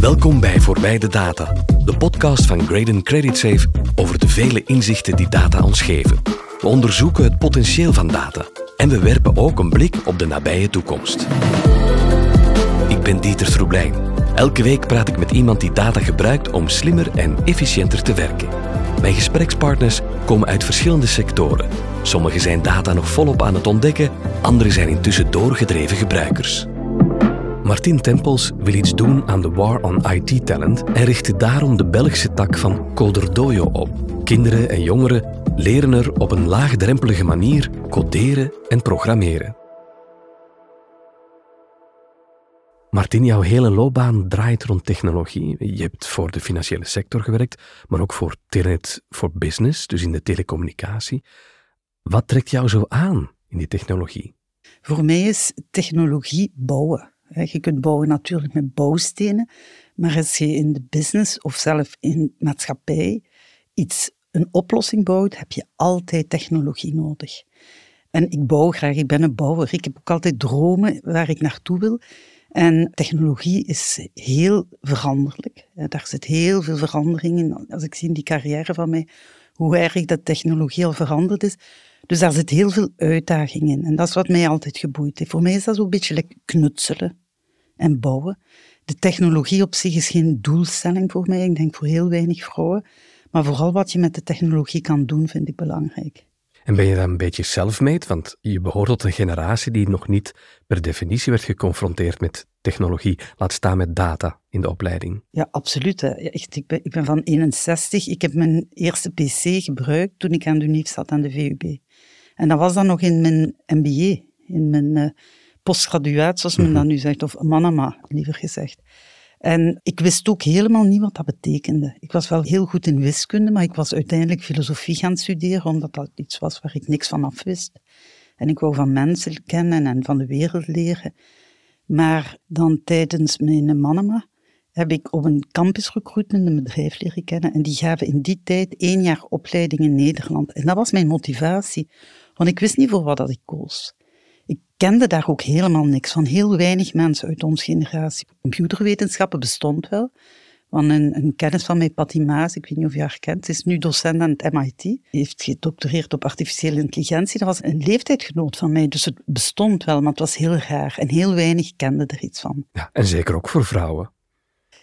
Welkom bij Voorbij de Data, de podcast van Graden Credit Safe over de vele inzichten die data ons geven. We onderzoeken het potentieel van data en we werpen ook een blik op de nabije toekomst. Ik ben Dieter Troeblein. Elke week praat ik met iemand die data gebruikt om slimmer en efficiënter te werken. Mijn gesprekspartners komen uit verschillende sectoren. Sommigen zijn data nog volop aan het ontdekken, anderen zijn intussen doorgedreven gebruikers. Martin Tempels wil iets doen aan de war on IT-talent en richtte daarom de Belgische tak van Coderdojo op. Kinderen en jongeren leren er op een laagdrempelige manier coderen en programmeren. Martin, jouw hele loopbaan draait rond technologie. Je hebt voor de financiële sector gewerkt, maar ook voor Telenet for Business, dus in de telecommunicatie. Wat trekt jou zo aan in die technologie? Voor mij is technologie bouwen. Je kunt bouwen natuurlijk met bouwstenen, maar als je in de business of zelf in maatschappij iets, een oplossing bouwt, heb je altijd technologie nodig. En ik bouw graag, ik ben een bouwer. Ik heb ook altijd dromen waar ik naartoe wil. En technologie is heel veranderlijk. Daar zit heel veel verandering in. Als ik zie in die carrière van mij, hoe erg dat technologie al veranderd is. Dus daar zit heel veel uitdaging in. En dat is wat mij altijd geboeid heeft. Voor mij is dat zo'n beetje knutselen en bouwen. De technologie op zich is geen doelstelling voor mij. Ik denk voor heel weinig vrouwen. Maar vooral wat je met de technologie kan doen, vind ik belangrijk. En ben je dan een beetje self-made? Want je behoort tot een generatie die nog niet per definitie werd geconfronteerd met technologie, laat staan met data in de opleiding. Ja, absoluut. Echt, ik, ben, ik ben van 61. Ik heb mijn eerste PC gebruikt toen ik aan de UNIF zat, aan de VUB. En dat was dan nog in mijn MBA, in mijn uh, postgraduaat, zoals men mm dat nu zegt, of manama, liever gezegd. En ik wist ook helemaal niet wat dat betekende. Ik was wel heel goed in wiskunde, maar ik was uiteindelijk filosofie gaan studeren, omdat dat iets was waar ik niks van af wist. En ik wou van mensen kennen en van de wereld leren. Maar dan tijdens mijn manama heb ik op een campus recruitment een bedrijf leren kennen. En die gaven in die tijd één jaar opleiding in Nederland. En dat was mijn motivatie, want ik wist niet voor wat dat ik koos. Ik kende daar ook helemaal niks van. Heel weinig mensen uit onze generatie. Computerwetenschappen bestond wel. Want een, een, kennis van mij, Patty Maas, ik weet niet of je haar kent, is nu docent aan het MIT. Die heeft gedoctoreerd op artificiële intelligentie. Dat was een leeftijdgenoot van mij, dus het bestond wel, maar het was heel raar. En heel weinig kenden er iets van. Ja, en zeker ook voor vrouwen.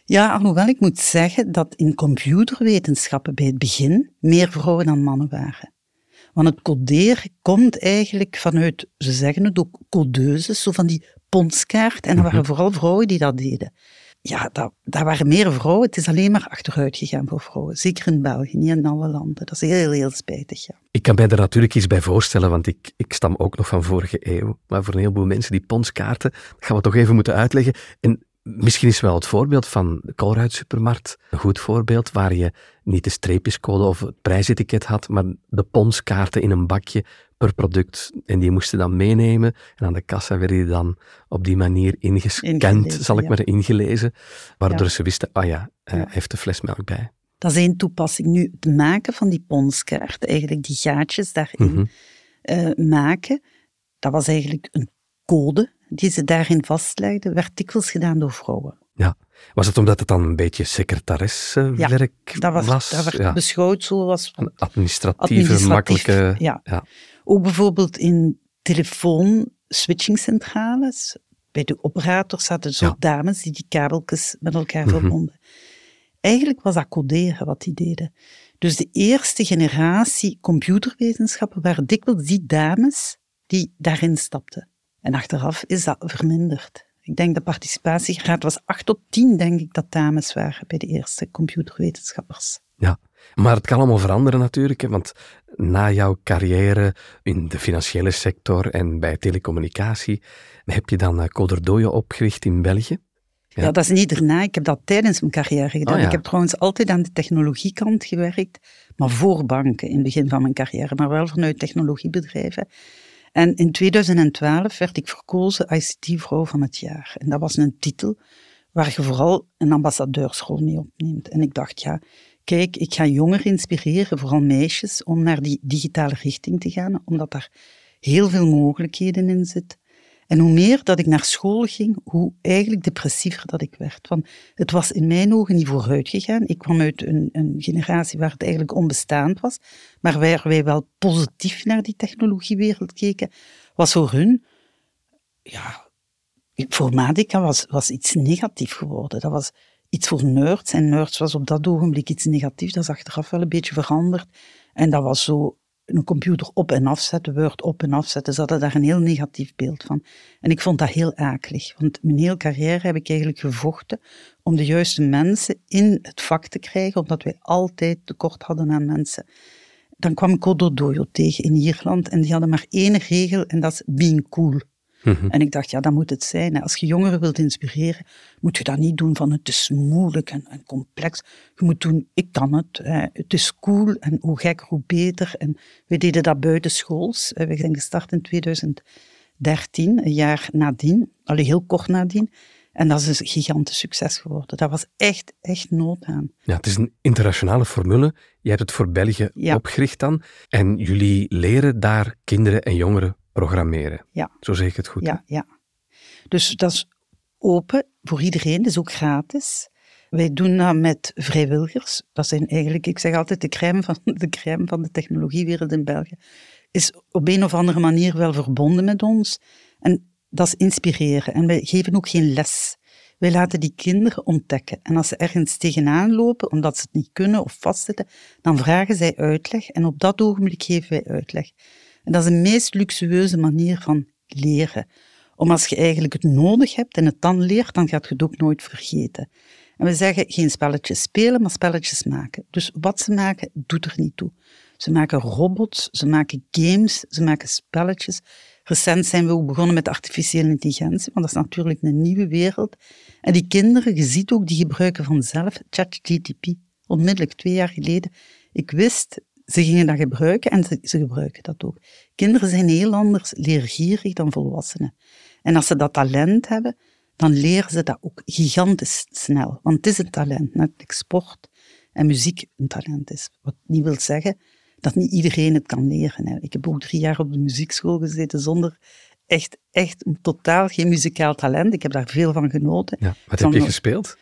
Ja, alhoewel ik moet zeggen dat in computerwetenschappen bij het begin meer vrouwen dan mannen waren. Want het coderen komt eigenlijk vanuit, ze zeggen het ook, codeuses, zo van die ponskaart. En er waren mhm. vooral vrouwen die dat deden. Ja, dat, daar waren meer vrouwen. Het is alleen maar achteruit gegaan voor vrouwen. Zeker in België, niet in alle landen. Dat is heel, heel spijtig, ja. Ik kan mij er natuurlijk iets bij voorstellen, want ik, ik stam ook nog van vorige eeuw. Maar voor een heleboel mensen, die ponskaarten, gaan we toch even moeten uitleggen. En Misschien is wel het voorbeeld van de Colruyt supermarkt een goed voorbeeld, waar je niet de streepjescode of het prijsetiket had, maar de ponskaarten in een bakje per product. En die moesten dan meenemen. En aan de kassa werden die dan op die manier ingescand, zal ik maar ingelezen. Waardoor ze wisten, ah ja, hij heeft de fles melk bij. Dat is één toepassing. Nu, het maken van die ponskaart, eigenlijk die gaatjes daarin mhm. eh, maken, dat was eigenlijk een code die ze daarin vastlegden, werd dikwijls gedaan door vrouwen. Ja. Was het omdat het dan een beetje secretaressenwerk ja, dat was? was? Dat werd beschouwd zo als... Een administratieve, makkelijke... Ja. ja. Ook bijvoorbeeld in telefoon-switchingcentrales. Bij de operators zaten zo dames die die kabeltjes met elkaar mhm. verbonden. Eigenlijk was dat coderen wat die deden. Dus de eerste generatie computerwetenschappen waren dikwijls die dames die daarin stapten. En achteraf is dat verminderd. Ik denk de participatiegraad was 8 tot 10, denk ik, dat dames waren bij de eerste computerwetenschappers. Ja, maar het kan allemaal veranderen natuurlijk, want na jouw carrière in de financiële sector en bij telecommunicatie, heb je dan eh, Coderdojo opgericht in België? Ja. dat is niet daarna. Ik heb dat tijdens mijn carrière gedaan. Oh, ik heb trouwens altijd aan de technologiekant gewerkt, maar voor banken in het begin van mijn carrière, maar wel vanuit technologiebedrijven. En in 2012 werd ik verkozen ICT-vrouw van het jaar. En dat was een titel waar je vooral een ambassadeursrol mee opneemt. En ik dacht, ja, kijk, ik ga jongeren inspireren, vooral meisjes, om naar die digitale richting te gaan, omdat daar heel veel mogelijkheden in zitten. En hoe meer dat ik naar school ging, hoe eigenlijk depressiever dat ik werd. Want het was in mijn ogen niet vooruit gegaan. Ik kwam uit een, een generatie waar het eigenlijk onbestaand was, maar waar wij wel positief naar die technologiewereld keken, was voor hun, ja, informatica was, was iets negatief geworden. Dat was iets voor nerds. En nerds was op dat ogenblik iets negatiefs. Dat is achteraf wel een beetje veranderd. En dat was zo een computer op en afzetten, Word op en afzetten. Ze hadden daar een heel negatief beeld van. En ik vond dat heel akelig. Want mijn hele carrière heb ik eigenlijk gevochten om de juiste mensen in het vak te krijgen, omdat wij altijd tekort hadden aan mensen. Dan kwam ik Ododoyo tegen in Ierland en die hadden maar één regel en dat is being cool. Mhm. En ik dacht, ja, dat moet het zijn. Als je jongeren wilt inspireren, moet je dat niet doen van het is moeilijk en, en complex. Je moet doen, ik kan het. Het is cool en hoe gekker, hoe beter. En we deden dat buitenschools. We zijn gestart in 2013, een jaar nadien, alleen heel kort nadien. En dat is een gigantisch succes geworden. Dat was echt, echt nood aan. Ja, het is een internationale formule. Je hebt het voor België opgericht dan. En jullie leren daar kinderen en jongeren programmeren. Ja. Zo zeg ik het goed. Ja, ja. Dus dat is open voor iedereen, dat is ook gratis. Wij doen dat met vrijwilligers. Dat zijn eigenlijk, ik zeg altijd, de crème van de, crème van de technologiewereld in België. Is op een of andere manier wel verbonden met ons. En dat is inspireren. En wij geven ook geen les. Wij laten die kinderen ontdekken. En als ze ergens tegenaan lopen, omdat ze het niet kunnen of vastzitten, dan vragen zij uitleg. En op dat ogenblik geven wij uitleg. En dat is de meest luxueuze manier van leren. Om als je eigenlijk het nodig hebt en het dan leert, dan gaat je het ook nooit vergeten. En we zeggen geen spelletjes spelen, maar spelletjes maken. Dus wat ze maken, doet er niet toe. Ze maken robots, ze maken games, ze maken spelletjes. Recent zijn we ook begonnen met artificiële intelligentie, want dat is natuurlijk een nieuwe wereld. En die kinderen, je ziet ook, die gebruiken vanzelf ChatGTP. Onmiddellijk, twee jaar geleden. Ik wist ze gingen dat gebruiken en ze, ze, gebruiken dat ook. Kinderen zijn heel anders leergierig dan volwassenen. En als ze dat talent hebben, dan leren ze dat ook gigantisch snel. Want het is een talent, net als sport en muziek een talent is. Wat niet wil zeggen dat niet iedereen het kan leren. Hè. Ik heb ook drie jaar op de muziekschool gezeten zonder echt, echt totaal geen muzikaal talent. Ik heb daar veel van genoten. Ja, wat heb je gespeeld?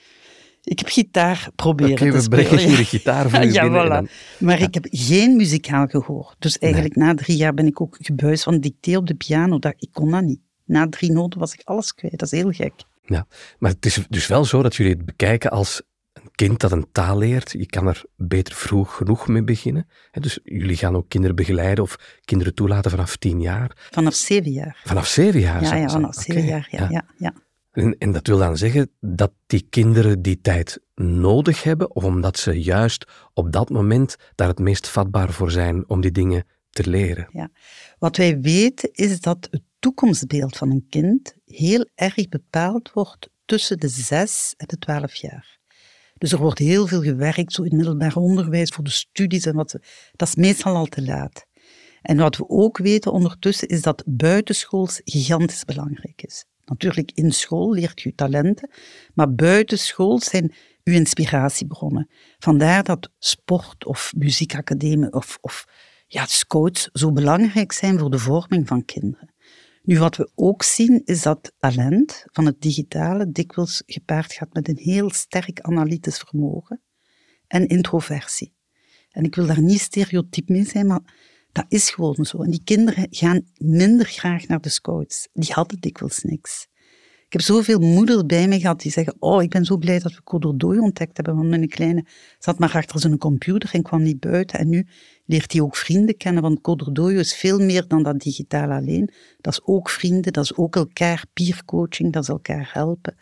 Ik heb gitaar proberen okay, te spelen. we brengen hier gitaar voor je ja, voilà. Maar ik heb geen muzikaal gehoor. Dus eigenlijk na drie jaar ben ik ook gebuisd van dicté op de piano. Dat, ik kon dat niet. Na drie noten was ik alles kwijt. Dat is heel gek. Ja, maar het is dus wel zo dat jullie het bekijken als een kind dat een taal leert. Je kan er beter vroeg genoeg mee beginnen. Dus jullie gaan ook kinderen begeleiden of kinderen toelaten vanaf tien jaar. Vanaf zeven jaar. Vanaf zeven jaar? Ja, ja vanaf zeven jaar, ja. ja. ja. En, dat wil dan zeggen dat die kinderen die tijd nodig hebben, of omdat ze juist op dat moment daar het meest vatbaar voor zijn om die dingen te leren. Ja. Wat wij weten is dat het toekomstbeeld van een kind heel erg bepaald wordt tussen de zes en de twaalf jaar. Dus er wordt heel veel gewerkt, zo in middelbaar onderwijs, voor de studies en wat. Dat is meestal al te laat. En wat we ook weten ondertussen is dat buitenschools gigantisch belangrijk is. Natuurlijk, in school leert je talenten, maar buiten school zijn uw inspiratiebronnen. Vandaar dat sport of muziekacademie of, of ja, scouts zo belangrijk zijn voor de vorming van kinderen. Nu, wat we ook zien, is dat talent van het digitale dikwijls gepaard gaat met een heel sterk analytisch vermogen en introversie. En ik wil daar niet stereotyp mee zijn, maar dat is gewoon zo. En die kinderen gaan minder graag naar de scouts. Die hadden dikwijls niks. Ik heb zoveel moeders bij me gehad die zeggen, oh, ik ben zo blij dat we Cododooi ontdekt hebben, want mijn kleine zat maar achter zijn computer en kwam niet buiten. En nu leert hij ook vrienden kennen, want Cododoio is veel meer dan dat digitaal alleen. Dat is ook vrienden, dat is ook elkaar peercoaching, dat is elkaar helpen.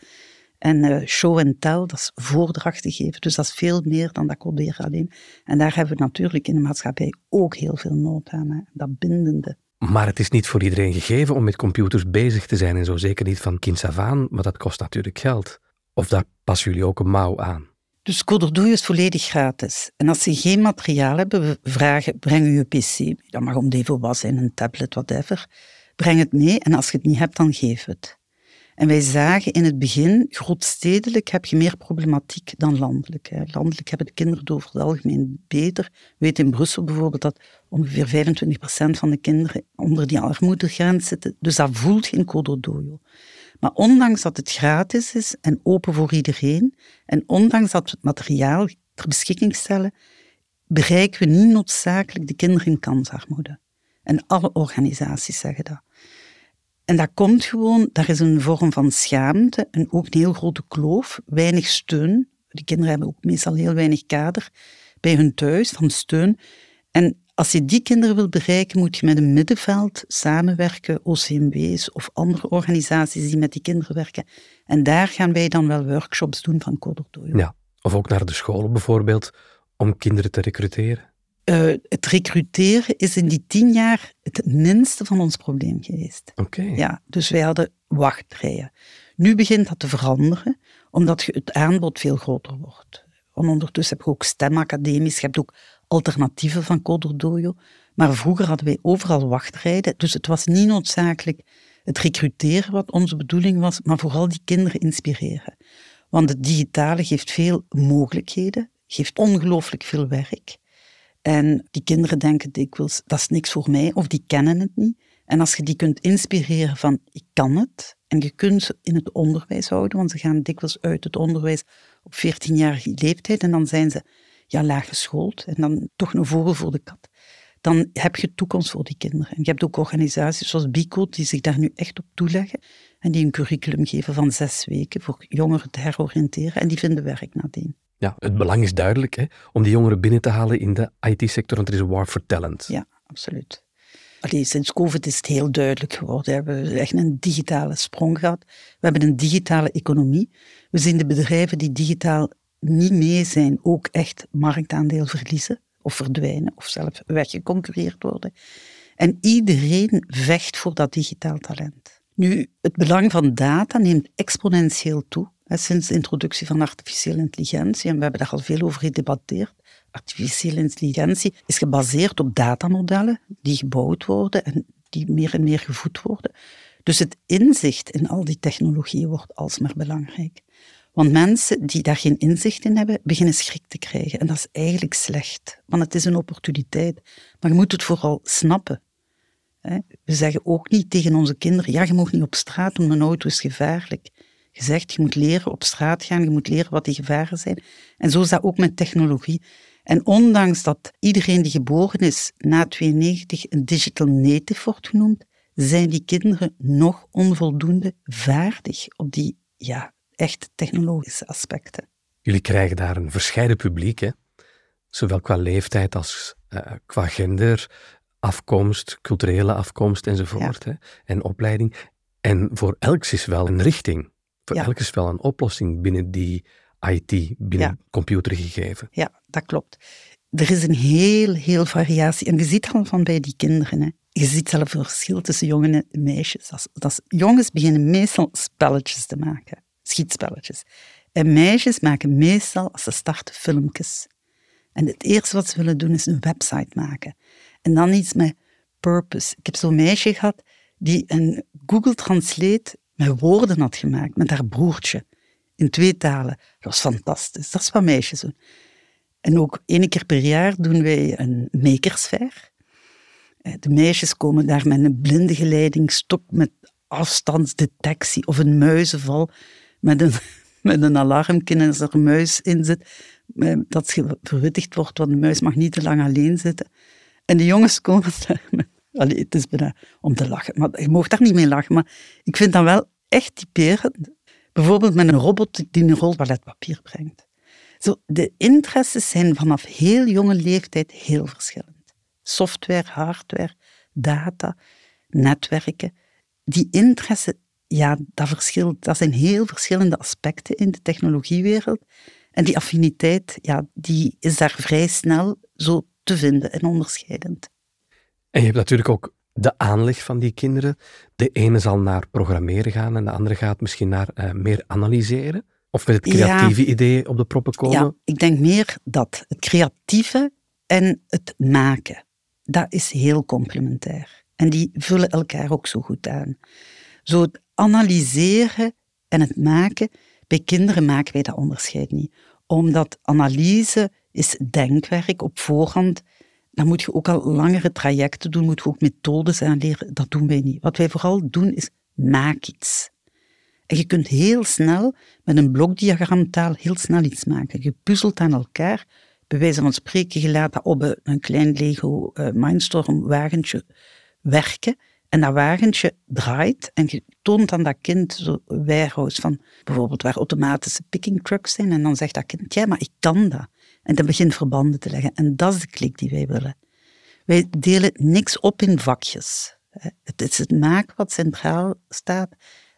En uh, show and tell, dat is voordrachten geven. Dus dat is veel meer dan dat coderen alleen. En daar hebben we natuurlijk in de maatschappij ook heel veel nood aan. Hè? Dat bindende. Maar het is niet voor iedereen gegeven om met computers bezig te zijn en zo zeker niet van kinds af aan, maar dat kost natuurlijk geld. Of daar passen jullie ook een mouw aan? Dus Coderdoe is volledig gratis. En als ze geen materiaal hebben, we vragen, breng je pc. Dat mag om Devo was zijn, een tablet, whatever. Breng het mee en als je het niet hebt, dan geef het. En wij zagen in het begin, grootstedelijk heb je meer problematiek dan landelijk. Hè. Landelijk hebben de kinderen over het algemeen beter. We weten in Brussel bijvoorbeeld dat ongeveer 25% van de kinderen onder die armoedegrens zitten. Dus dat voelt geen cododojo. Maar ondanks dat het gratis is en open voor iedereen, en ondanks dat we het materiaal ter beschikking stellen, bereiken we niet noodzakelijk de kinderen in kansarmoede. En alle organisaties zeggen dat. En dat komt gewoon, daar is een vorm van schaamte en ook een heel grote kloof, weinig steun. Die kinderen hebben ook meestal heel weinig kader bij hun thuis van steun. En als je die kinderen wil bereiken, moet je met een middenveld samenwerken, OCMW's of andere organisaties die met die kinderen werken. En daar gaan wij dan wel workshops doen van Coderdojo. Ja, of ook naar de scholen bijvoorbeeld, om kinderen te recruteren. Uh, het recruteren is in die tien jaar het minste van ons probleem geweest. Oké. Ja, dus wij hadden wachtrijen. Nu begint dat te veranderen, omdat het aanbod veel groter wordt. Want ondertussen heb je ook stemacademies, je hebt ook alternatieven van Coderdojo. Maar vroeger hadden wij overal wachtrijden, dus het was niet noodzakelijk het recruteren wat onze bedoeling was, maar vooral die kinderen inspireren. Want het digitale geeft veel mogelijkheden, geeft ongelooflijk veel werk. En die kinderen denken dikwijls, dat is niks voor mij, of die kennen het niet. En als je die kunt inspireren van, ik kan het, en je kunt ze in het onderwijs houden, want ze gaan dikwijls uit het onderwijs op 14-jarige leeftijd, en dan zijn ze ja, laag geschoold, en dan toch een vogel voor de kat. Dan heb je toekomst voor die kinderen. En je hebt ook organisaties zoals BICO die zich daar nu echt op toeleggen en die een curriculum geven van zes weken voor jongeren te heroriënteren en die vinden werk nadien. Ja, het belang is duidelijk hè, om die jongeren binnen te halen in de IT-sector, want er is een war for talent. Ja, absoluut. Allee, sinds COVID is het heel duidelijk geworden. We hebben echt een digitale sprong gehad. We hebben een digitale economie. We zien de bedrijven die digitaal niet mee zijn ook echt marktaandeel verliezen of verdwijnen of zelfs weggeconcurreerd worden. En iedereen vecht voor dat digitaal talent. Nu, het belang van data neemt exponentieel toe sinds de introductie van artificiële intelligentie. En we hebben daar al veel over gedebatteerd. Artificiële intelligentie is gebaseerd op datamodellen die gebouwd worden en die meer en meer gevoed worden. Dus het inzicht in al die technologieën wordt alsmaar belangrijk. Want mensen die daar geen inzicht in hebben, beginnen schrik te krijgen. En dat is eigenlijk slecht, want het is een opportuniteit. Maar je moet het vooral snappen. We zeggen ook niet tegen onze kinderen, ja, je mag niet op straat, want een auto is gevaarlijk gezegd, je moet leren op straat gaan, je moet leren wat die gevaren zijn. En zo is dat ook met technologie. En ondanks dat iedereen die geboren is na 92 een digital native wordt genoemd, zijn die kinderen nog onvoldoende vaardig op die ja, echt technologische aspecten. Jullie krijgen daar een verscheiden publiek, hè? zowel qua leeftijd als uh, qua gender, afkomst, culturele afkomst enzovoort, hè? en opleiding. En voor elk is wel een richting. Voor ja. elk is wel een oplossing binnen die IT, binnen computergegeven. Ja, dat klopt. Er is een heel, heel variatie. En je ziet al van bij die kinderen. Hè. Je ziet zelf een verschil tussen jongen en meisjes. Dat, dat jongens beginnen meestal spelletjes te maken, schietspelletjes. En meisjes maken meestal, als ze starten, filmpjes. En het eerste wat ze willen doen is een website maken. En dan iets met purpose. Ik heb zo'n meisje gehad die een Google Translate met woorden had gemaakt, met haar broertje, in twee talen. Dat was fantastisch. Dat is wat meisjes doen. En ook één keer per jaar doen wij een makersfair. Eh, de meisjes komen daar met een blinde geleidingstok met afstandsdetectie of een muizenval met een, met een als er een muis in zit, eh, dat verwittigd wordt, want de muis mag niet te lang alleen zitten. En de jongens komen Allee, het is bijna om te lachen. Maar je mag daar niet mee lachen. Maar ik vind dat wel echt typerend. Bijvoorbeeld met een robot die een rol toiletpapier brengt. Zo, de interesses zijn vanaf heel jonge leeftijd heel verschillend. Software, hardware, data, netwerken. Die interesse, ja, dat verschilt. Dat zijn heel verschillende aspecten in de technologiewereld. En die affiniteit, ja, die is daar vrij snel zo te vinden en onderscheidend. En je hebt natuurlijk ook de aanleg van die kinderen. De ene zal naar programmeren gaan en de andere gaat misschien naar uh, meer analyseren. Of met het creatieve idee op de proppen komen. Ja, ik denk meer dat. Het creatieve en het maken. Dat is heel complementair. En die vullen elkaar ook zo goed aan. Zo het analyseren en het maken, bij kinderen maken wij dat onderscheid niet. Omdat analyse is denkwerk op voorhand. Dan moet je ook al langere trajecten doen, moet je ook methodes aanleren. Dat doen wij niet. Wat wij vooral doen is maak iets. En je kunt heel snel met een blokdiagramtaal heel snel iets maken. Je puzzelt aan elkaar, bij wijze van spreken, je laat dat op een klein Lego uh, Mindstorm wagentje werken. En dat wagentje draait en je toont aan dat kind zo warehouse van bijvoorbeeld waar automatische picking trucks zijn. En dan zegt dat kind, ja, maar ik kan dat. En dan begint verbanden te leggen. En dat is de klik die wij willen. Wij delen niks op in vakjes. Het is het maken wat centraal staat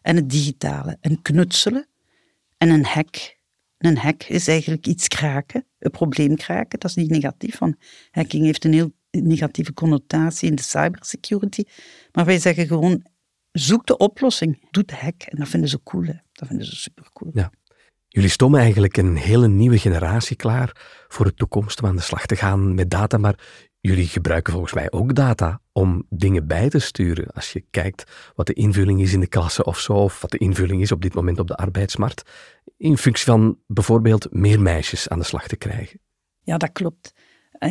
en het digitale. En knutselen en een hack. Een hack is eigenlijk iets kraken, een probleem kraken. Dat is niet negatief, want hacking heeft een heel negatieve connotatie in de cybersecurity. Maar wij zeggen gewoon, zoek de oplossing, doe de hack. En dat vinden ze cool, dat vinden ze super cool. Ja. Jullie stomen eigenlijk een hele nieuwe generatie klaar voor de toekomst om aan de slag te gaan met data, maar jullie gebruiken volgens mij ook data om dingen bij te sturen. Als je kijkt wat de invulling is in de klasse of zo, of wat de invulling is op dit moment op de arbeidsmarkt, in functie van bijvoorbeeld meer meisjes aan de slag te krijgen. Ja, dat klopt.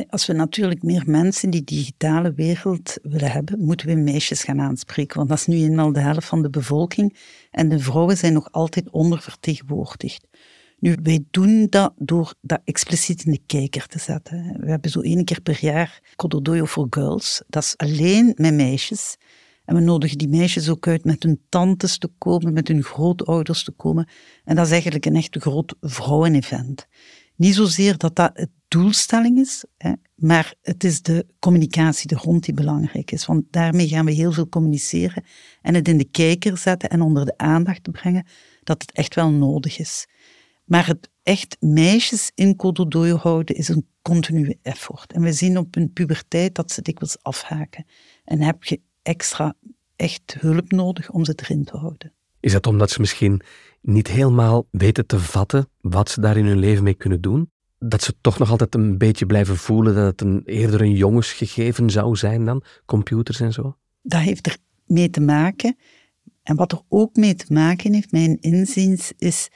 Als we natuurlijk meer mensen in die digitale wereld willen hebben, moeten we meisjes gaan aanspreken. Want dat is nu eenmaal de helft van de bevolking. En de vrouwen zijn nog altijd ondervertegenwoordigd. Nu, wij doen dat door dat expliciet in de kijker te zetten. We hebben zo één keer per jaar Kododoyo for Girls. Dat is alleen met meisjes. En we nodigen die meisjes ook uit met hun tantes te komen, met hun grootouders te komen. En dat is eigenlijk een echt groot vrouwenevent. Niet zozeer dat dat het doelstelling is, hè, maar het is de communicatie, de grond die belangrijk is. Want daarmee gaan we heel veel communiceren en het in de kijker zetten en onder de aandacht te brengen dat het echt wel nodig is. Maar het echt meisjes in Kododoyo houden is een continue effort. En we zien op hun puberteit dat ze dikwijls afhaken. En heb je extra echt hulp nodig om ze erin te houden. Is dat omdat ze misschien niet helemaal weten te vatten wat ze daar in hun leven mee kunnen doen? Dat ze toch nog altijd een beetje blijven voelen dat het een, eerder een jongensgegeven zou zijn dan computers en zo? Dat heeft er mee te maken. En wat er ook mee te maken heeft, mijn inziens, is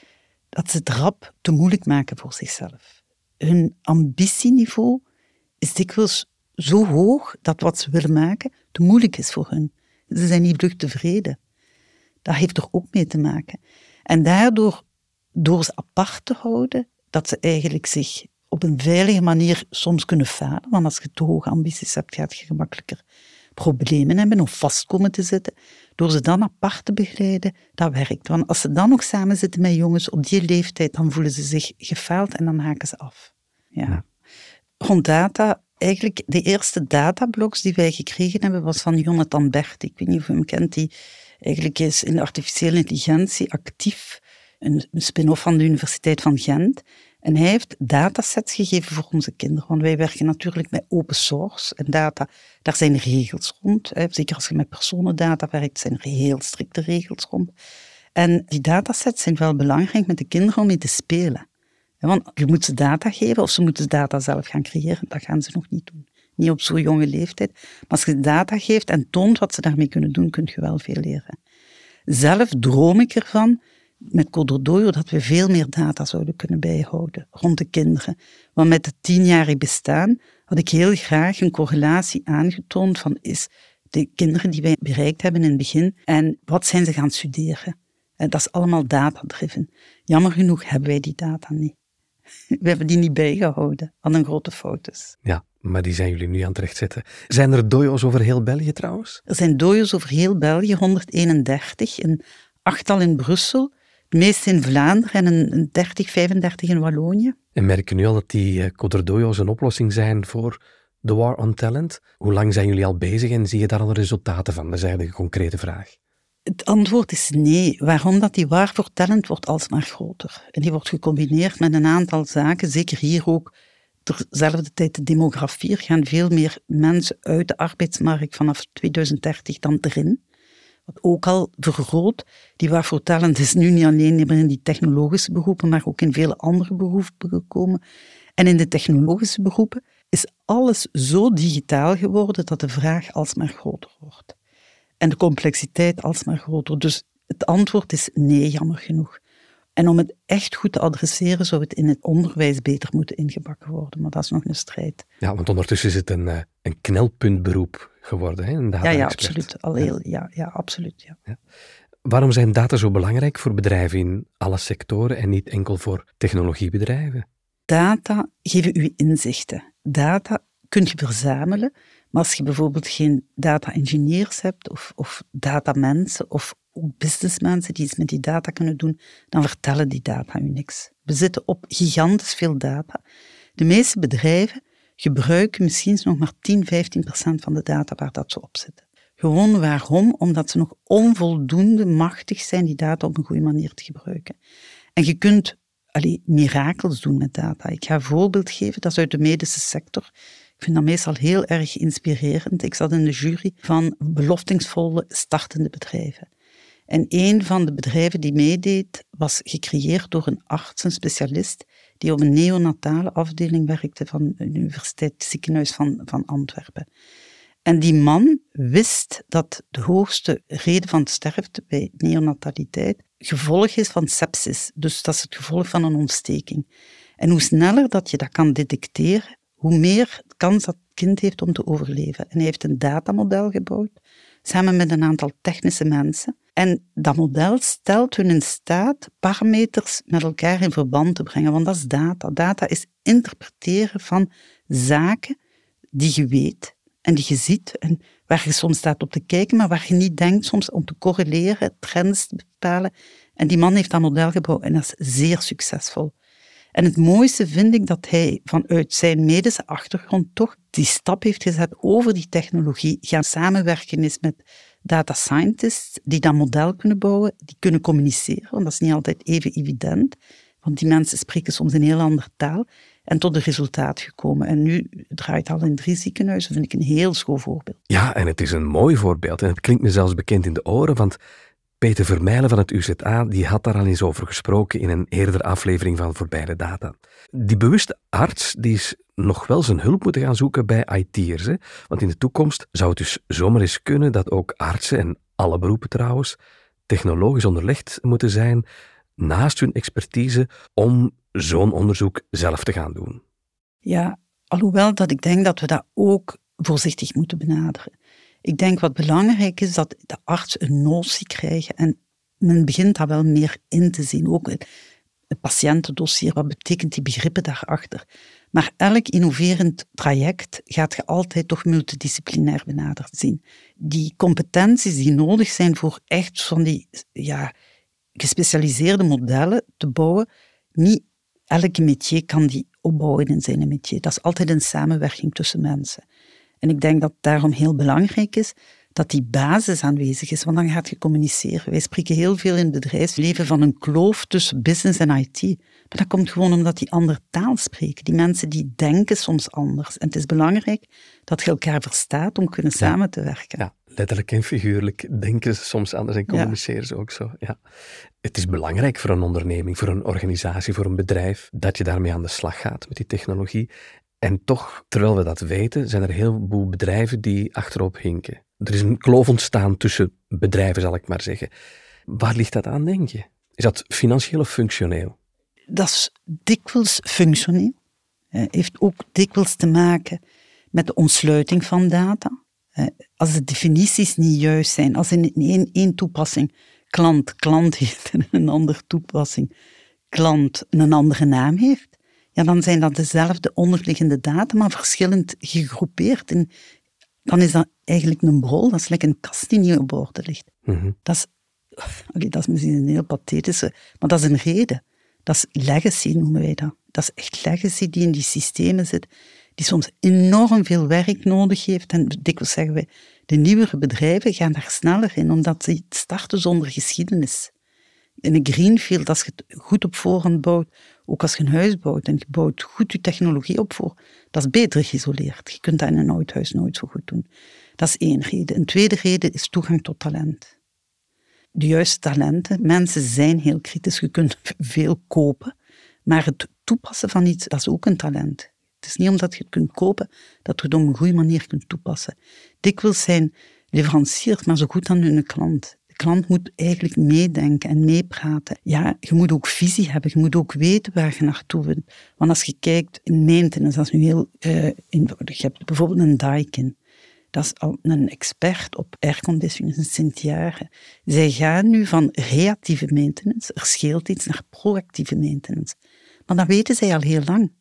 dat ze het rap te moeilijk maken voor zichzelf. Hun ambitieniveau is dikwijls zo hoog dat wat ze willen maken te moeilijk is voor hen. Ze zijn niet vlug tevreden. Dat heeft er ook mee te maken. En daardoor, door ze apart te houden, dat ze eigenlijk zich op een veilige manier soms kunnen falen, want als je te hoge ambities hebt, gaat je gemakkelijker problemen hebben of vast komen te zitten. Door ze dan apart te begeleiden, dat werkt. Want als ze dan nog samen zitten met jongens op die leeftijd, dan voelen ze zich gefaald en dan haken ze af. Ja. Rond data, eigenlijk de eerste datablogs die wij gekregen hebben, was van Jonathan Bert. Ik weet niet of je hem kent, die eigenlijk is in artificiële intelligentie actief. Een spin-off van de Universiteit van Gent. En hij heeft datasets gegeven voor onze kinderen, want wij werken natuurlijk met open source en data. Daar zijn regels rond. Zeker als je met personendata werkt, zijn er heel strikte regels rond. En die datasets zijn wel belangrijk met de kinderen om mee te spelen. Want je moet ze data geven of ze moeten data zelf gaan creëren. Dat gaan ze nog niet doen. Niet op zo'n jonge leeftijd. Maar als je data geeft en toont wat ze daarmee kunnen doen, kun je wel veel leren. Zelf droom ik ervan met Cododoyo dat we veel meer data zouden kunnen bijhouden rond de kinderen. Want met het tienjarig bestaan had ik heel graag een correlatie aangetoond van is de kinderen die wij bereikt hebben in het begin en wat zijn ze gaan studeren. En dat is allemaal data-driven. Jammer genoeg hebben wij die data niet. We hebben die niet bijgehouden. Wat een grote fout is. Ja, maar die zijn jullie nu aan het rechtzetten. Zijn er dojo's over heel België trouwens? Er zijn dojo's over heel België, 131. Een achttal in Brussel, meest in Vlaanderen en een 30, 35 in Wallonië. En merken nu al dat die uh, Coderdojo's een oplossing zijn voor de war on talent? Hoe lang zijn jullie al bezig en zie je daar al resultaten van? Dat is eigenlijk een concrete vraag. Het antwoord is nee. Waarom? Dat die waar voor talent wordt alsmaar groter. En die wordt gecombineerd met een aantal zaken, zeker hier ook terzelfde tijd de demografie. Er gaan veel meer mensen uit de arbeidsmarkt vanaf 2030 dan erin wat ook al vergroot. Die waarvoor talent is nu niet alleen in die technologische beroepen, maar ook in vele andere beroepen gekomen. En in de technologische beroepen is alles zo digitaal geworden dat de vraag alsmaar groter wordt. En de complexiteit alsmaar groter. Dus Het antwoord is nee, jammer genoeg. En om het echt goed te adresseren, zou het in het onderwijs beter moeten ingebakken worden. Maar dat is nog een strijd. Ja, want ondertussen is het een, eh, een knelpuntberoep geworden, hè? Een ja, ja, absoluut. Al heel, ja. Ja, absoluut ja. ja. Waarom zijn data zo belangrijk voor bedrijven in alle sectoren en niet enkel voor technologiebedrijven? Data geven u inzichten. Data kun je verzamelen, maar als je bijvoorbeeld geen data-engineers hebt of, of datamensen of businessmensen die iets met die data kunnen doen, dan vertellen die data u niks. We zitten op gigantisch veel data. De meeste bedrijven gebruiken misschien nog maar 10, 15 procent van de data waar dat ze op zitten. Gewoon waarom? Omdat ze nog onvoldoende machtig zijn die data op een goede manier te gebruiken. En je kunt allee, mirakels doen met data. Ik ga een voorbeeld geven, dat is uit de medische sector. Ik vind dat meestal heel erg inspirerend. Ik zat in de jury van beloftingsvolle startende bedrijven. En een van de bedrijven die meedeed, was gecreëerd door een arts, een specialist, die op een neonatale afdeling werkte van het Universiteit Ziekenhuis van, van Antwerpen. En die man wist dat de hoogste reden van sterfte bij neonataliteit gevolg is van sepsis. Dus dat is het gevolg van een ontsteking. En hoe sneller dat je dat kan detecteren, hoe meer kans dat kind heeft om te overleven. En hij heeft een datamodel gebouwd, samen met een aantal technische mensen. En dat model stelt hun in staat parameters met elkaar in verband te brengen, want dat is data. Data is interpreteren van zaken die je weet en die je ziet en waar je soms staat op te kijken, maar waar je niet denkt soms om te correleren, trends te bepalen. En die man heeft dat model gebouwd en dat is zeer succesvol. En het mooiste vind ik dat hij vanuit zijn medische achtergrond toch die stap heeft gezet over die technologie, gaan samenwerken is met data scientists die dat model kunnen bouwen, die kunnen communiceren, want dat is niet altijd even evident, want die mensen spreken soms een heel andere taal, en tot een resultaat gekomen. En nu draait al in drie ziekenhuizen, vind ik een heel schoon voorbeeld. Ja, en het is een mooi voorbeeld. En het klinkt me zelfs bekend in de oren, want Peter Vermeijlen van het UZA die had daar al eens over gesproken in een eerdere aflevering van Voorbij de Data. Die bewuste arts die is nog wel zijn hulp moeten gaan zoeken bij IT'ers. Want in de toekomst zou het dus zomaar eens kunnen dat ook artsen, en alle beroepen trouwens, technologisch onderlegd moeten zijn naast hun expertise om zo'n onderzoek zelf te gaan doen. Ja, alhoewel dat ik denk dat we dat ook voorzichtig moeten benaderen. Ik denk wat belangrijk is dat de arts een notie krijgt en men begint daar wel meer in te zien. Ook het patiëntendossier, wat betekent die begrippen daarachter? Maar elk innoverend traject gaat je altijd toch multidisciplinair benaderd zien. Die competenties die nodig zijn voor echt van die ja, gespecialiseerde modellen te bouwen, niet elke métier kan die opbouwen in zijn métier. Dat is altijd een samenwerking tussen mensen. En ik denk dat het daarom heel belangrijk is dat die basis aanwezig is, want dan gaat je communiceren. Wij spreken heel veel in het bedrijfsleven van een kloof tussen business en IT. Maar dat komt gewoon omdat die andere taal spreken. Die mensen die denken soms anders. En het is belangrijk dat je elkaar verstaat om kunnen samen te werken. Ja, letterlijk en figuurlijk denken ze soms anders en communiceren ze ook zo. Ja. Het is belangrijk voor een onderneming, voor een organisatie, voor een bedrijf, dat je daarmee aan de slag gaat met die technologie. En toch, terwijl we dat weten, zijn er heel veel bedrijven die achterop hinken. Er is een kloof ontstaan tussen bedrijven, zal ik maar zeggen. Waar ligt dat aan, denk je? Is dat financieel of functioneel? Dat is dikwijls functioneel. Het heeft ook dikwijls te maken met de ontsluiting van data. Als de definities niet juist zijn, als in één, één toepassing klant klant heeft en een andere toepassing klant een andere naam heeft, ja, dan zijn dat dezelfde onderliggende data, maar verschillend gegroepeerd. En dan is dat eigenlijk een brol, dat is lekker een kast die niet op orde ligt. Mhm. dat, is, dat is misschien een heel pathetische, maar dat is een reden. Dat is legacy, noemen wij dat. Dat is echt legacy die in die systemen zit, die soms enorm veel werk nodig heeft. En dikwijls zeggen wij, de nieuwere bedrijven gaan daar sneller in, omdat ze starten zonder geschiedenis. In een greenfield, als je het goed op voorhand bouwt, ook als je een huis bouwt en je bouwt goed je technologie op voor, dat is beter geïsoleerd. Je kunt dat in een oud huis nooit zo goed doen. Dat is één reden. Een tweede reden is toegang tot talent. De juiste talenten. Mensen zijn heel kritisch. Je kunt veel kopen, maar het toepassen van iets, dat is ook een talent. Het is niet omdat je het kunt kopen, dat je het op een goede manier kunt toepassen. Dikwijls zijn leveranciers maar zo goed dan hun klant. Klant moet eigenlijk meedenken en meepraten. Ja, je moet ook visie hebben. Je moet ook weten waar je naartoe wilt. Want als je kijkt in maintenance, dat is nu heel eenvoudig. Je hebt bijvoorbeeld een Daikin. Dat is al een expert op airconditioning, een Sint-Jaren. Zij gaan nu van reactieve maintenance, er scheelt iets, naar proactieve maintenance. Maar dat weten zij al heel lang.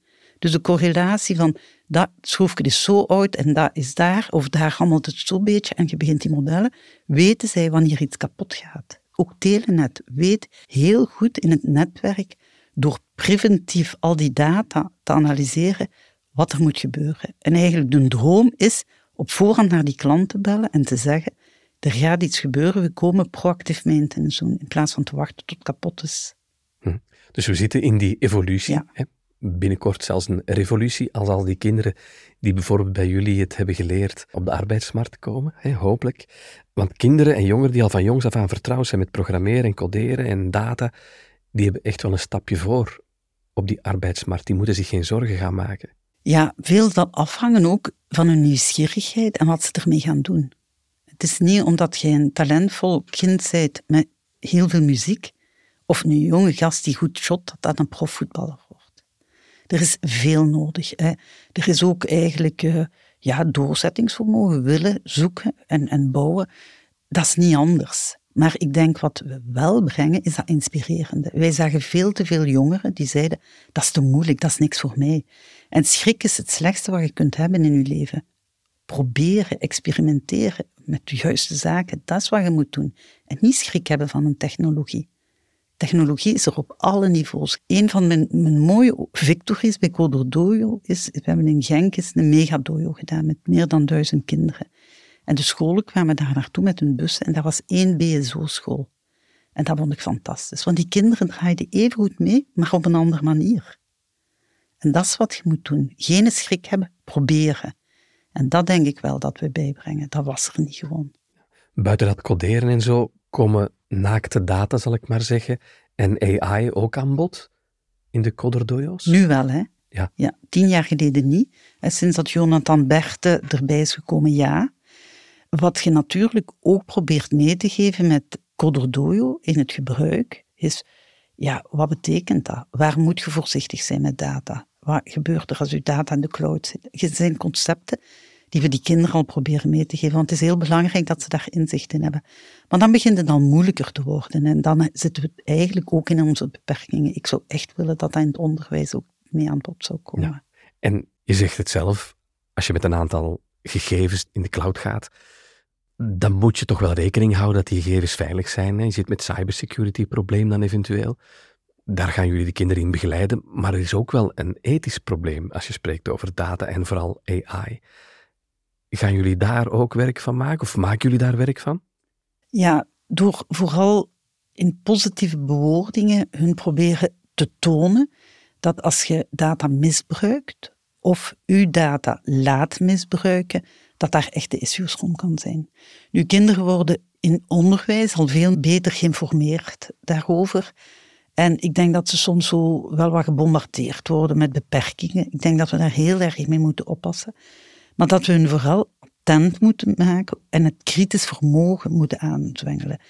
Dus de correlatie van dat schroefje is zo oud en dat is daar, of daar handelt het zo'n beetje, en je begint die modellen, weten zij wanneer iets kapot gaat. Ook Telenet weet heel goed in het netwerk, door preventief al die data te analyseren, wat er moet gebeuren. En eigenlijk de droom is op voorhand naar die klant te bellen en te zeggen, er gaat iets gebeuren, we komen proactief doen, in plaats van te wachten tot het kapot is. Hm. Dus we zitten in die evolutie. Ja. Hè? Binnenkort zelfs een revolutie als al die kinderen die bijvoorbeeld bij jullie het hebben geleerd op de arbeidsmarkt komen, hè, hopelijk. Want kinderen en jongeren die al van jongs af aan vertrouwd zijn met programmeren en coderen en data, die hebben echt wel een stapje voor op die arbeidsmarkt. Die moeten zich geen zorgen gaan maken. Ja, veel zal afhangen ook van hun nieuwsgierigheid en wat ze ermee gaan doen. Het is niet omdat je een talentvol kind bent met heel veel muziek, of een jonge gast die goed shot, dat dat een profvoetballer er is veel nodig. Hè. Er is ook eigenlijk uh, ja, doorzettingsvermogen, willen, zoeken en, en bouwen. Dat is niet anders. Maar ik denk wat we wel brengen, is dat inspirerende. Wij zagen veel te veel jongeren die zeiden, dat is te moeilijk, dat is niks voor mij. En schrik is het slechtste wat je kunt hebben in je leven. Proberen, experimenteren met de juiste zaken, dat is wat je moet doen. En niet schrik hebben van een technologie. Technologie is er op alle niveaus. Een van mijn, mijn mooie victories bij Coderdojo is, we hebben in Genk is een megadojo gedaan met meer dan duizend kinderen. En de scholen kwamen daar naartoe met hun bussen en dat was één BSO-school. En dat vond ik fantastisch, want die kinderen draaiden even goed mee, maar op een andere manier. En dat is wat je moet doen. Geen schrik hebben, proberen. En dat denk ik wel dat we bijbrengen. Dat was er niet gewoon. Buiten dat coderen en zo, komen naakte data, zal ik maar zeggen, en AI ook aan bod in de coderdojo's? Nu wel, hè? Ja. ja. Tien jaar geleden niet. En sinds dat Jonathan Berte erbij is gekomen, ja. Wat je natuurlijk ook probeert mee te geven met coderdojo in het gebruik, is, ja, wat betekent dat? Waar moet je voorzichtig zijn met data? Wat gebeurt er als je data in de cloud zit? Er zijn concepten die we die kinderen al proberen mee te geven. Want het is heel belangrijk dat ze daar inzicht in hebben. Maar dan begint het dan moeilijker te worden. En dan zitten we eigenlijk ook in onze beperkingen. Ik zou echt willen dat dat in het onderwijs ook mee aan bod zou komen. Ja. En je zegt het zelf, als je met een aantal gegevens in de cloud gaat, dan moet je toch wel rekening houden dat die gegevens veilig zijn. Je zit met cybersecurity probleem dan eventueel. Daar gaan jullie de kinderen in begeleiden, maar er is ook wel een ethisch probleem als je spreekt over data en vooral AI. Gaan jullie daar ook werk van maken of maken jullie daar werk van? Ja, door vooral in positieve bewoordingen hun proberen te tonen dat als je data misbruikt of uw data laat misbruiken, dat daar echte issues rond kan zijn. Nu, kinderen worden in onderwijs al veel beter geïnformeerd daarover. En ik denk dat ze soms zo wel wat gebombardeerd worden met beperkingen. Ik denk dat we daar heel erg mee moeten oppassen. Maar dat we hun vooral attent moeten maken en het kritisch vermogen moeten aanzwengelen.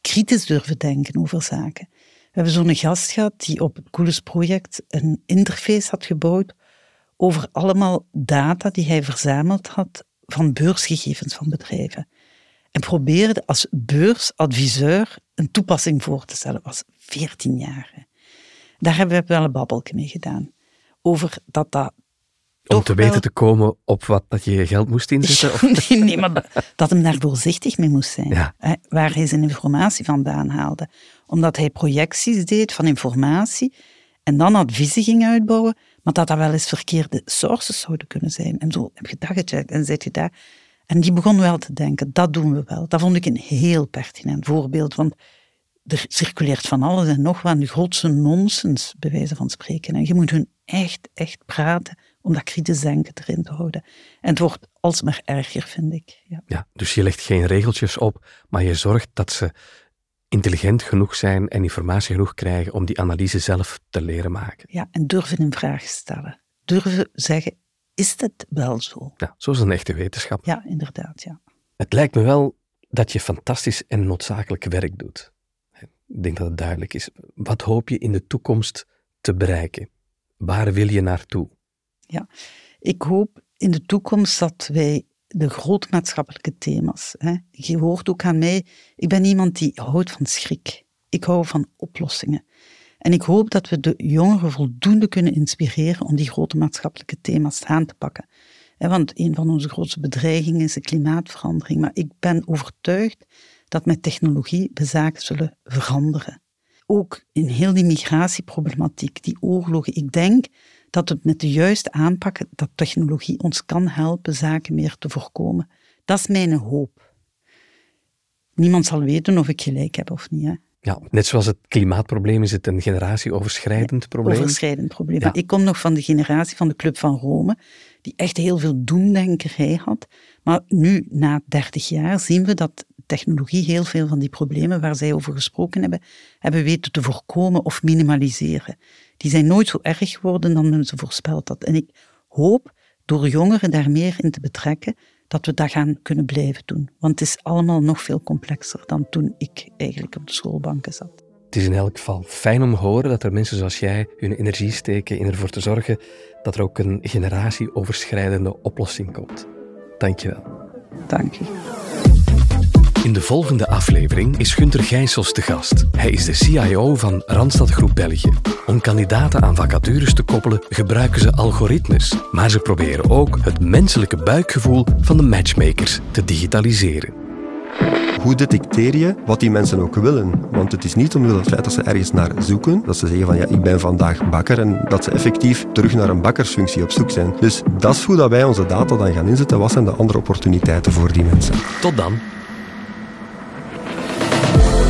Kritisch durven denken over zaken. We hebben zo'n gast gehad die op het Coolest project een interface had gebouwd over allemaal data die hij verzameld had van beursgegevens van bedrijven. En probeerde als beursadviseur een toepassing voor te stellen. Was 14 jaar. Daar hebben we wel een babbelje mee gedaan. Over dat dat om te weten te komen op wat dat je je geld moest inzetten? Of? nee, maar dat hem daar voorzichtig mee moest zijn. Hè, waar hij zijn informatie vandaan haalde. Omdat hij projecties deed van informatie en dan adviezen ging uitbouwen, maar dat dat wel eens verkeerde sources zouden kunnen zijn. En zo heb je dat gecheckt en zit je daar. En die begon wel te denken, dat doen we wel. Dat vond ik een heel pertinent voorbeeld, want er circuleert van alles en nog wat, de grootste nonsens, bij wijze van spreken. En je moet hun echt, echt praten om dat kritisch denken erin te houden. En het wordt alsmaar erger, vind ik. Ja. ja, dus je legt geen regeltjes op, maar je zorgt dat ze intelligent genoeg zijn en informatie genoeg krijgen om die analyse zelf te leren maken. Ja, en durven in vraag stellen. Durven zeggen, is het wel zo? Ja, zo is een echte wetenschap. Ja, inderdaad, ja. Het lijkt me wel dat je fantastisch en noodzakelijk werk doet. Ik denk dat het duidelijk is. Wat hoop je in de toekomst te bereiken? Waar wil je naartoe? Ja, ik hoop in de toekomst dat wij de grote maatschappelijke thema's. Hè. Je hoort ook aan mij, ik ben iemand die houdt van schrik. Ik hou van oplossingen. En ik hoop dat we de jongeren voldoende kunnen inspireren om die grote maatschappelijke thema's aan te pakken. Want een van onze grootste bedreigingen is de klimaatverandering. Maar ik ben overtuigd dat met technologie we zaken zullen veranderen. Ook in heel die migratieproblematiek, die oorlogen. Ik denk dat het met de juiste aanpak, dat technologie ons kan helpen zaken meer te voorkomen. Dat is mijn hoop. Niemand zal weten of ik gelijk heb of niet. Hè. Ja, net zoals het klimaatprobleem is het een generatieoverschrijdend probleem. Overschrijdend probleem. Ik kom nog van de generatie van de Club van Rome, die echt heel veel doemdenkerij had. Maar nu, na 30 jaar, zien we dat technologie heel veel van die problemen waar zij over gesproken hebben, hebben weten te voorkomen of minimaliseren. Die zijn nooit zo erg geworden dan men ze voorspeld had. En ik hoop door jongeren daar meer in te betrekken, dat we dat gaan kunnen blijven doen. Want het is allemaal nog veel complexer dan toen ik eigenlijk op de schoolbanken zat. Het is in elk geval fijn om te horen dat er mensen zoals jij hun energie steken in ervoor te zorgen dat er ook een generatieoverschrijdende oplossing komt. Dank je wel. Dank je. In de volgende aflevering is Gunter Gijsels te gast. Hij is de CIO van Randstad Groep België. Om kandidaten aan vacatures te koppelen gebruiken ze algoritmes, maar ze proberen ook het menselijke buikgevoel van de matchmakers te digitaliseren. Hoe detecteer je wat die mensen ook willen? Want het is niet omwille van het feit dat ze ergens naar zoeken, dat ze zeggen van ja, ik ben vandaag bakker en dat ze effectief terug naar een bakkersfunctie op zoek zijn. Dus dat is hoe dat wij onze data dan gaan inzetten. Wat zijn de andere opportuniteiten voor die mensen? Tot dan.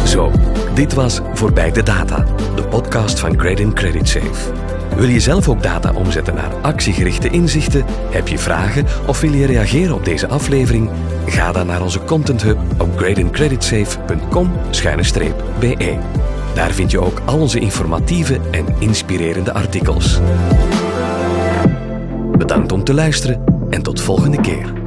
Zo, dit was Voorbij de Data, de podcast van Credit Credit Safe. Wil je zelf ook data omzetten naar actiegerichte inzichten? Heb je vragen of wil je reageren op deze aflevering? Ga dan naar onze Content Hub op gradingcreditsafe.com-be. Daar vind je ook al onze informatieve en inspirerende artikels. Bedankt om te luisteren en tot volgende keer.